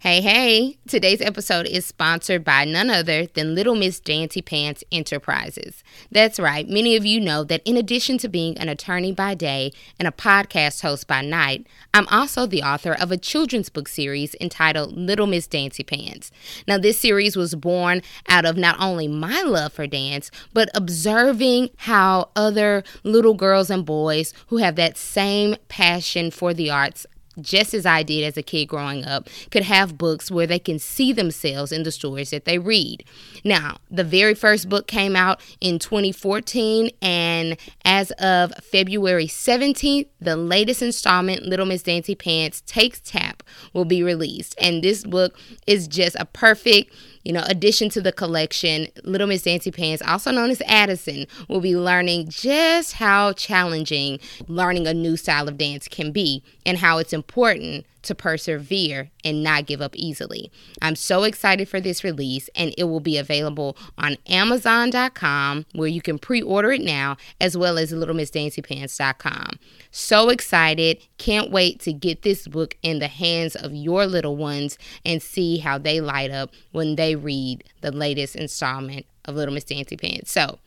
Hey, hey! Today's episode is sponsored by none other than Little Miss Dancy Pants Enterprises. That's right, many of you know that in addition to being an attorney by day and a podcast host by night, I'm also the author of a children's book series entitled Little Miss Dancy Pants. Now, this series was born out of not only my love for dance, but observing how other little girls and boys who have that same passion for the arts just as I did as a kid growing up, could have books where they can see themselves in the stories that they read. Now, the very first book came out in 2014, and as of February 17th, the latest installment, Little Miss Dancy Pants Takes Tap, will be released. And this book is just a perfect you know, addition to the collection, Little Miss Dancy Pants, also known as Addison, will be learning just how challenging learning a new style of dance can be and how it's important to persevere and not give up easily. I'm so excited for this release, and it will be available on Amazon.com where you can pre order it now, as well as LittleMissDancyPants.com. So excited! Can't wait to get this book in the hands of your little ones and see how they light up when they read the latest installment of Little Miss Dancy Pants. So,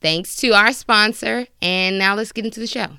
thanks to our sponsor, and now let's get into the show.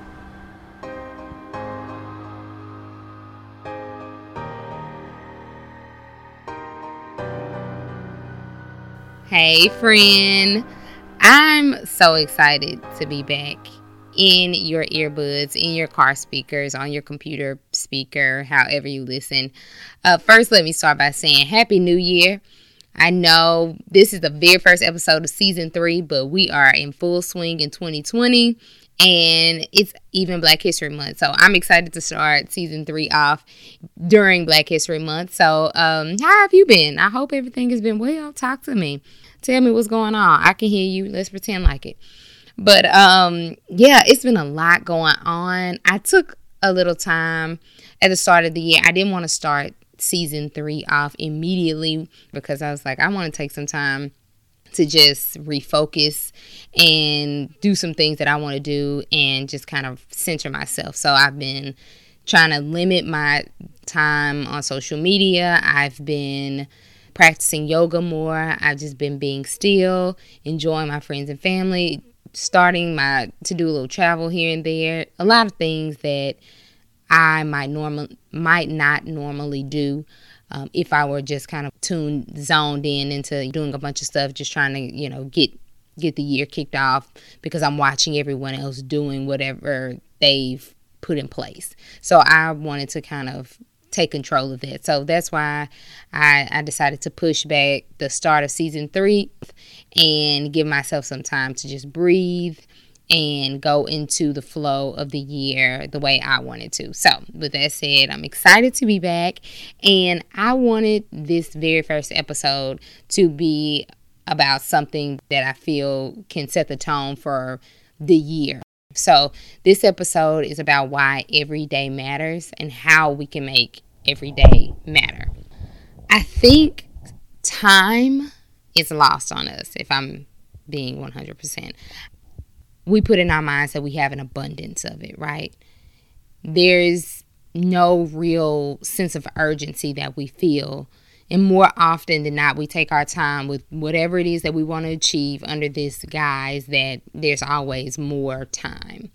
Hey, friend. I'm so excited to be back in your earbuds, in your car speakers, on your computer speaker, however you listen. Uh, first, let me start by saying Happy New Year. I know this is the very first episode of season three, but we are in full swing in 2020 and it's even Black History Month. So I'm excited to start season three off during Black History Month. So, um, how have you been? I hope everything has been well. Talk to me. Tell me what's going on. I can hear you. Let's pretend like it. But um, yeah, it's been a lot going on. I took a little time at the start of the year. I didn't want to start season three off immediately because I was like, I want to take some time to just refocus and do some things that I want to do and just kind of center myself. So I've been trying to limit my time on social media. I've been practicing yoga more. I've just been being still, enjoying my friends and family, starting my to do a little travel here and there. A lot of things that I might normal might not normally do um, if I were just kind of tuned, zoned in into doing a bunch of stuff, just trying to, you know, get get the year kicked off because I'm watching everyone else doing whatever they've put in place. So I wanted to kind of take control of that. So that's why I, I decided to push back the start of season three and give myself some time to just breathe and go into the flow of the year the way I wanted to. So, with that said, I'm excited to be back, and I wanted this very first episode to be about something that I feel can set the tone for the year. So, this episode is about why every day matters and how we can make every day matter. I think time is lost on us if I'm being 100% we put in our minds that we have an abundance of it, right? There's no real sense of urgency that we feel. And more often than not, we take our time with whatever it is that we want to achieve under this guise that there's always more time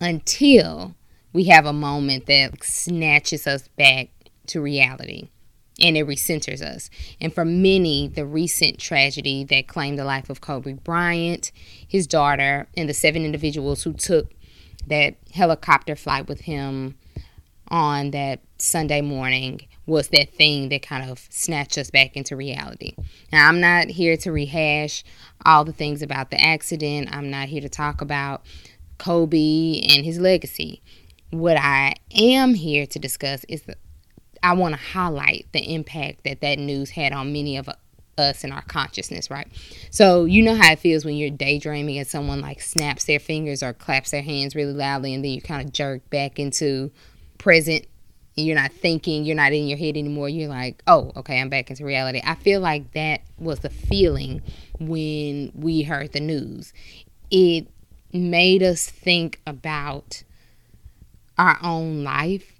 until we have a moment that snatches us back to reality and it recenters us. And for many, the recent tragedy that claimed the life of Kobe Bryant, his daughter, and the seven individuals who took that helicopter flight with him on that Sunday morning was that thing that kind of snatched us back into reality. Now, I'm not here to rehash all the things about the accident. I'm not here to talk about Kobe and his legacy. What I am here to discuss is the I want to highlight the impact that that news had on many of us in our consciousness, right? So you know how it feels when you're daydreaming and someone like snaps their fingers or claps their hands really loudly and then you kind of jerk back into present. You're not thinking, you're not in your head anymore. You're like, oh, okay, I'm back into reality. I feel like that was the feeling when we heard the news. It made us think about our own life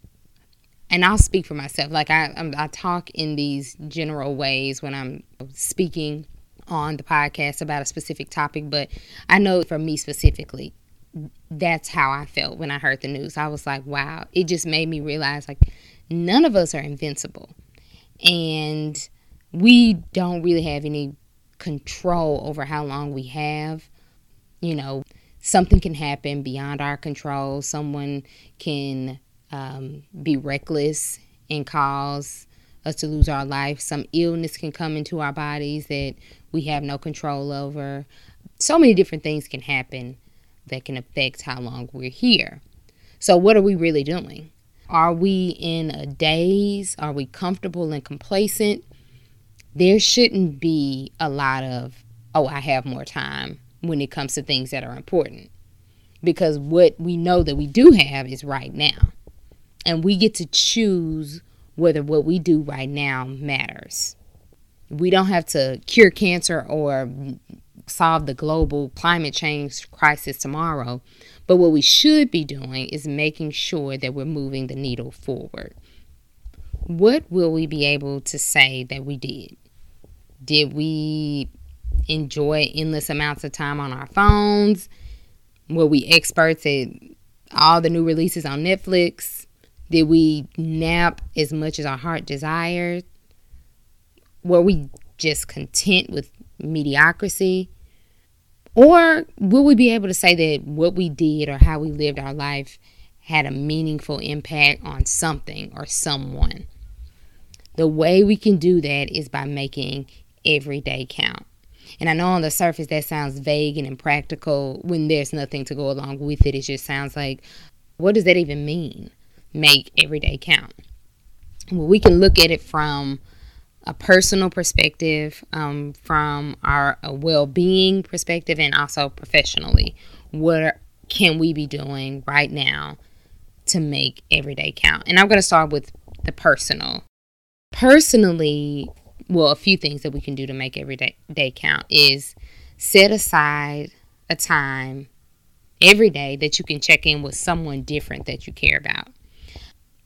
and I'll speak for myself. Like I, I talk in these general ways when I'm speaking on the podcast about a specific topic, but I know for me specifically, that's how I felt when I heard the news. I was like, wow, it just made me realize like none of us are invincible. And we don't really have any control over how long we have. You know, something can happen beyond our control. Someone can um, be reckless and cause us to lose our life. Some illness can come into our bodies that we have no control over. So many different things can happen that can affect how long we're here. So, what are we really doing? Are we in a daze? Are we comfortable and complacent? There shouldn't be a lot of, oh, I have more time when it comes to things that are important. Because what we know that we do have is right now and we get to choose whether what we do right now matters. We don't have to cure cancer or solve the global climate change crisis tomorrow, but what we should be doing is making sure that we're moving the needle forward. What will we be able to say that we did? Did we enjoy endless amounts of time on our phones? Were we experts at all the new releases on Netflix? Did we nap as much as our heart desired? Were we just content with mediocrity? Or will we be able to say that what we did or how we lived our life had a meaningful impact on something or someone? The way we can do that is by making every day count. And I know on the surface that sounds vague and impractical when there's nothing to go along with it. It just sounds like, what does that even mean? Make every day count. Well, we can look at it from a personal perspective, um, from our well being perspective, and also professionally. What can we be doing right now to make every day count? And I'm going to start with the personal. Personally, well, a few things that we can do to make every day, day count is set aside a time every day that you can check in with someone different that you care about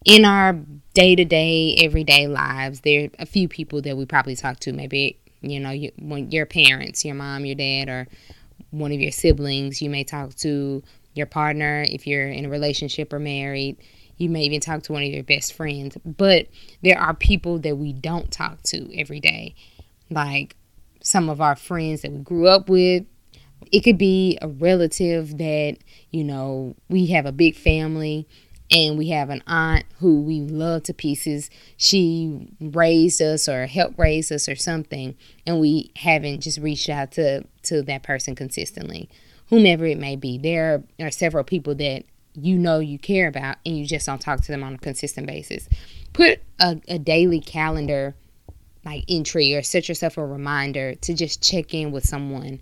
in our day to day, everyday lives, there are a few people that we probably talk to. Maybe, you know, you, your parents, your mom, your dad, or one of your siblings. You may talk to your partner if you're in a relationship or married. You may even talk to one of your best friends. But there are people that we don't talk to every day, like some of our friends that we grew up with. It could be a relative that, you know, we have a big family and we have an aunt who we love to pieces. She raised us or helped raise us or something, and we haven't just reached out to to that person consistently, whomever it may be. There are several people that you know you care about, and you just don't talk to them on a consistent basis. Put a, a daily calendar like entry or set yourself a reminder to just check in with someone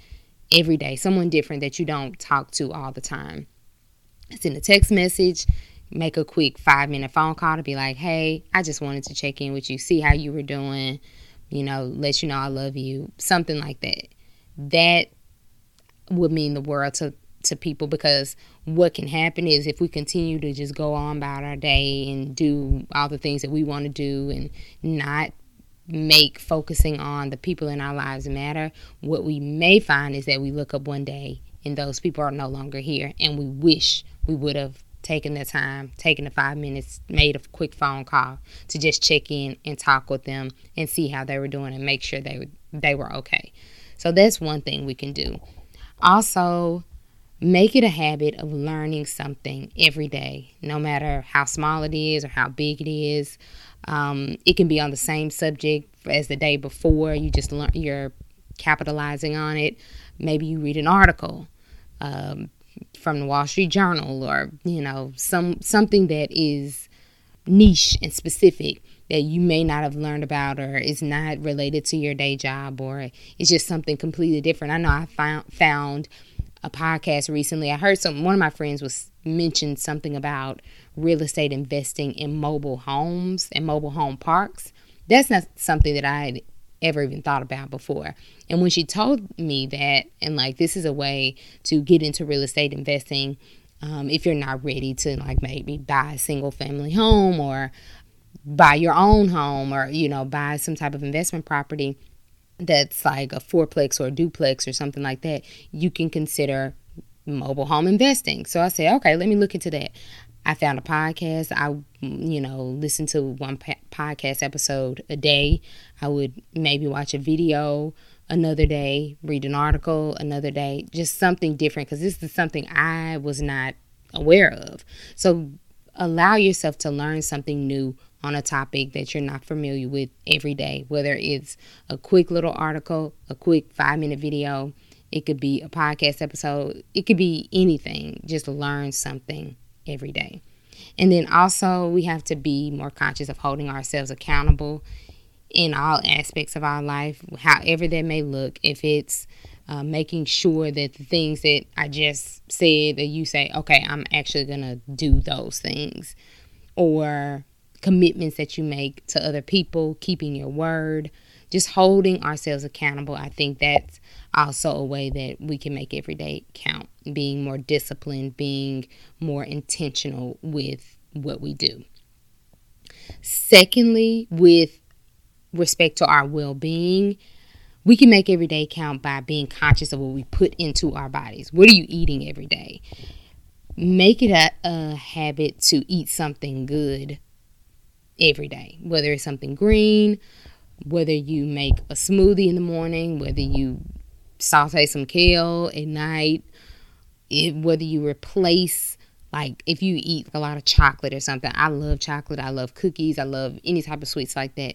every day, someone different that you don't talk to all the time. Send a text message, make a quick five minute phone call to be like, hey, I just wanted to check in with you, see how you were doing, you know, let you know I love you, something like that. That would mean the world to to people because what can happen is if we continue to just go on about our day and do all the things that we want to do and not make focusing on the people in our lives matter, what we may find is that we look up one day and those people are no longer here and we wish we would have taking the time, taking the five minutes, made a quick phone call to just check in and talk with them and see how they were doing and make sure they were, they were okay. So that's one thing we can do. Also, make it a habit of learning something every day, no matter how small it is or how big it is. Um, it can be on the same subject as the day before. You just learn, you're capitalizing on it. Maybe you read an article. Um, from the Wall Street Journal or you know some something that is niche and specific that you may not have learned about or is not related to your day job or it's just something completely different. I know I found found a podcast recently. I heard some one of my friends was mentioned something about real estate investing in mobile homes and mobile home parks. That's not something that I ever even thought about before. And when she told me that, and like this is a way to get into real estate investing, um, if you're not ready to like maybe buy a single family home or buy your own home or you know buy some type of investment property that's like a fourplex or a duplex or something like that, you can consider mobile home investing. So I said, okay, let me look into that. I found a podcast. I, you know, listen to one podcast episode a day. I would maybe watch a video another day, read an article another day, just something different because this is something I was not aware of. So allow yourself to learn something new on a topic that you're not familiar with every day, whether it's a quick little article, a quick five minute video, it could be a podcast episode, it could be anything. Just learn something every day. And then also, we have to be more conscious of holding ourselves accountable in all aspects of our life, however that may look. If it's uh, making sure that the things that I just said, that you say, okay, I'm actually going to do those things, or commitments that you make to other people, keeping your word, just holding ourselves accountable. I think that's also a way that we can make every day count, being more disciplined, being more intentional with what we do. Secondly, with respect to our well being, we can make every day count by being conscious of what we put into our bodies. What are you eating every day? Make it a, a habit to eat something good every day, whether it's something green, whether you make a smoothie in the morning, whether you saute some kale at night, it, whether you replace like if you eat a lot of chocolate or something. I love chocolate. I love cookies. I love any type of sweets like that.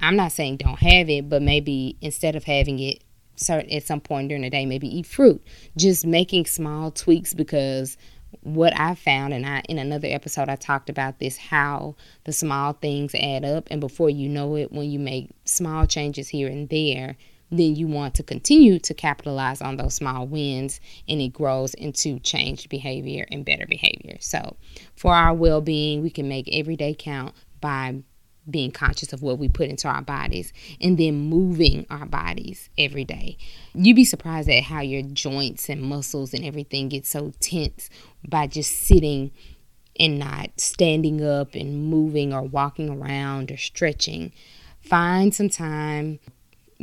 I'm not saying don't have it, but maybe instead of having it at some point during the day, maybe eat fruit. Just making small tweaks because what I found, and I in another episode I talked about this how the small things add up, and before you know it, when you make small changes here and there, then you want to continue to capitalize on those small wins, and it grows into changed behavior and better behavior. So, for our well being, we can make every day count by being conscious of what we put into our bodies and then moving our bodies every day. You'd be surprised at how your joints and muscles and everything get so tense by just sitting and not standing up and moving or walking around or stretching. Find some time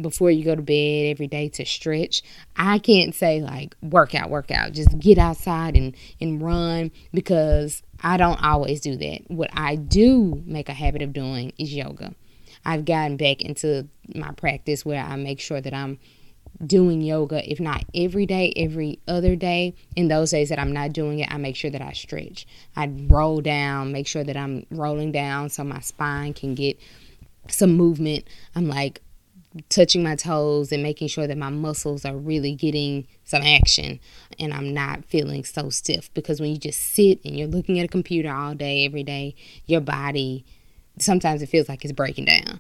before you go to bed every day to stretch. I can't say like workout, workout. Just get outside and, and run because I don't always do that. What I do make a habit of doing is yoga. I've gotten back into my practice where I make sure that I'm doing yoga, if not every day, every other day. In those days that I'm not doing it, I make sure that I stretch. I roll down, make sure that I'm rolling down so my spine can get some movement. I'm like touching my toes and making sure that my muscles are really getting some action and I'm not feeling so stiff because when you just sit and you're looking at a computer all day every day your body sometimes it feels like it's breaking down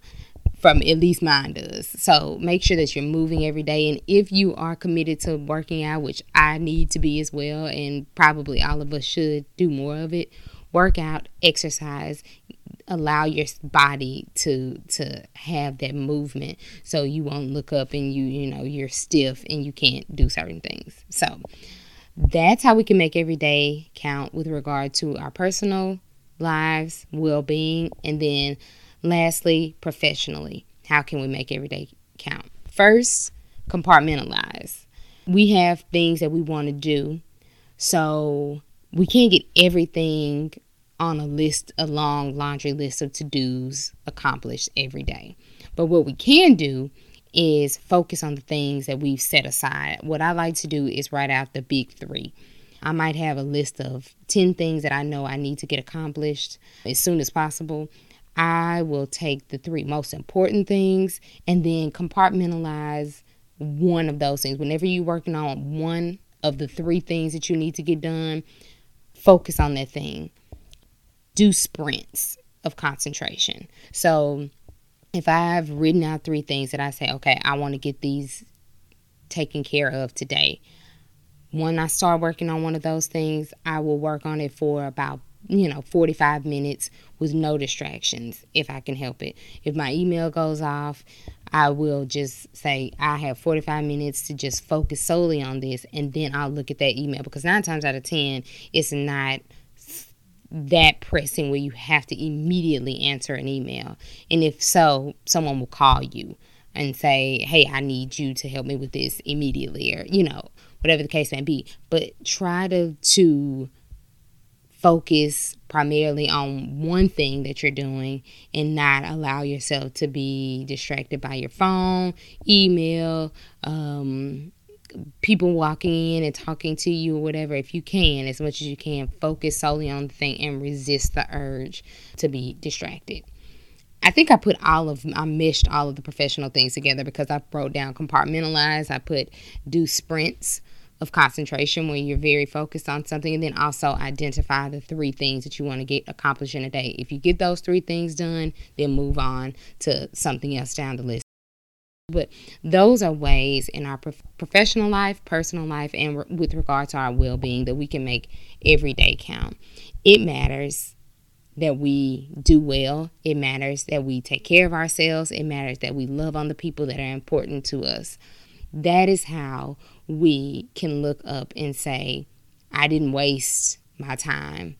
from at least mine does. So make sure that you're moving every day. And if you are committed to working out, which I need to be as well, and probably all of us should do more of it, work out, exercise, allow your body to to have that movement so you won't look up and you you know you're stiff and you can't do certain things. So that's how we can make every day count with regard to our personal lives well-being and then lastly professionally how can we make every day count? First compartmentalize. We have things that we want to do so we can't get everything on a list, a long laundry list of to dos accomplished every day. But what we can do is focus on the things that we've set aside. What I like to do is write out the big three. I might have a list of 10 things that I know I need to get accomplished as soon as possible. I will take the three most important things and then compartmentalize one of those things. Whenever you're working on one of the three things that you need to get done, focus on that thing do sprints of concentration. So if I've written out three things that I say, okay, I want to get these taken care of today. When I start working on one of those things, I will work on it for about you know 45 minutes with no distractions if I can help it. If my email goes off, I will just say I have 45 minutes to just focus solely on this and then I'll look at that email because 9 times out of 10 it's not that pressing where you have to immediately answer an email. And if so, someone will call you and say, Hey, I need you to help me with this immediately, or, you know, whatever the case may be. But try to, to focus primarily on one thing that you're doing and not allow yourself to be distracted by your phone, email, um, people walking in and talking to you or whatever, if you can, as much as you can, focus solely on the thing and resist the urge to be distracted. I think I put all of I meshed all of the professional things together because I wrote down compartmentalize. I put do sprints of concentration where you're very focused on something and then also identify the three things that you want to get accomplished in a day. If you get those three things done, then move on to something else down the list. But those are ways in our prof- professional life, personal life, and re- with regard to our well being that we can make every day count. It matters that we do well, it matters that we take care of ourselves, it matters that we love on the people that are important to us. That is how we can look up and say, I didn't waste my time.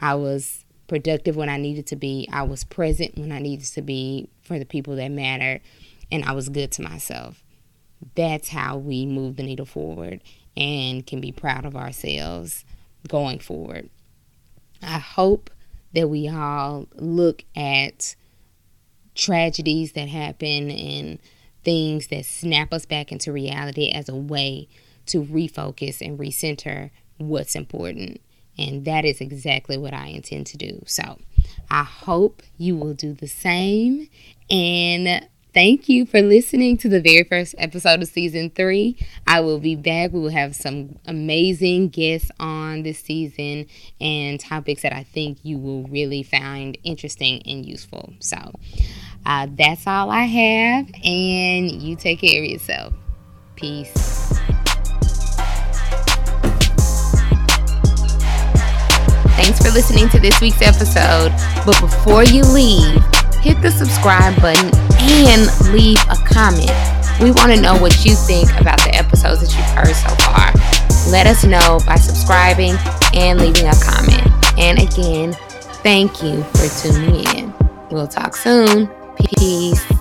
I was productive when I needed to be, I was present when I needed to be for the people that mattered and I was good to myself. That's how we move the needle forward and can be proud of ourselves going forward. I hope that we all look at tragedies that happen and things that snap us back into reality as a way to refocus and recenter what's important. And that is exactly what I intend to do. So I hope you will do the same. And thank you for listening to the very first episode of season three. I will be back. We will have some amazing guests on this season and topics that I think you will really find interesting and useful. So uh, that's all I have, and you take care of yourself. Peace. Thanks for listening to this week's episode. But before you leave, hit the subscribe button and leave a comment. We want to know what you think about the episodes that you've heard so far. Let us know by subscribing and leaving a comment. And again, thank you for tuning in. We'll talk soon. Peace.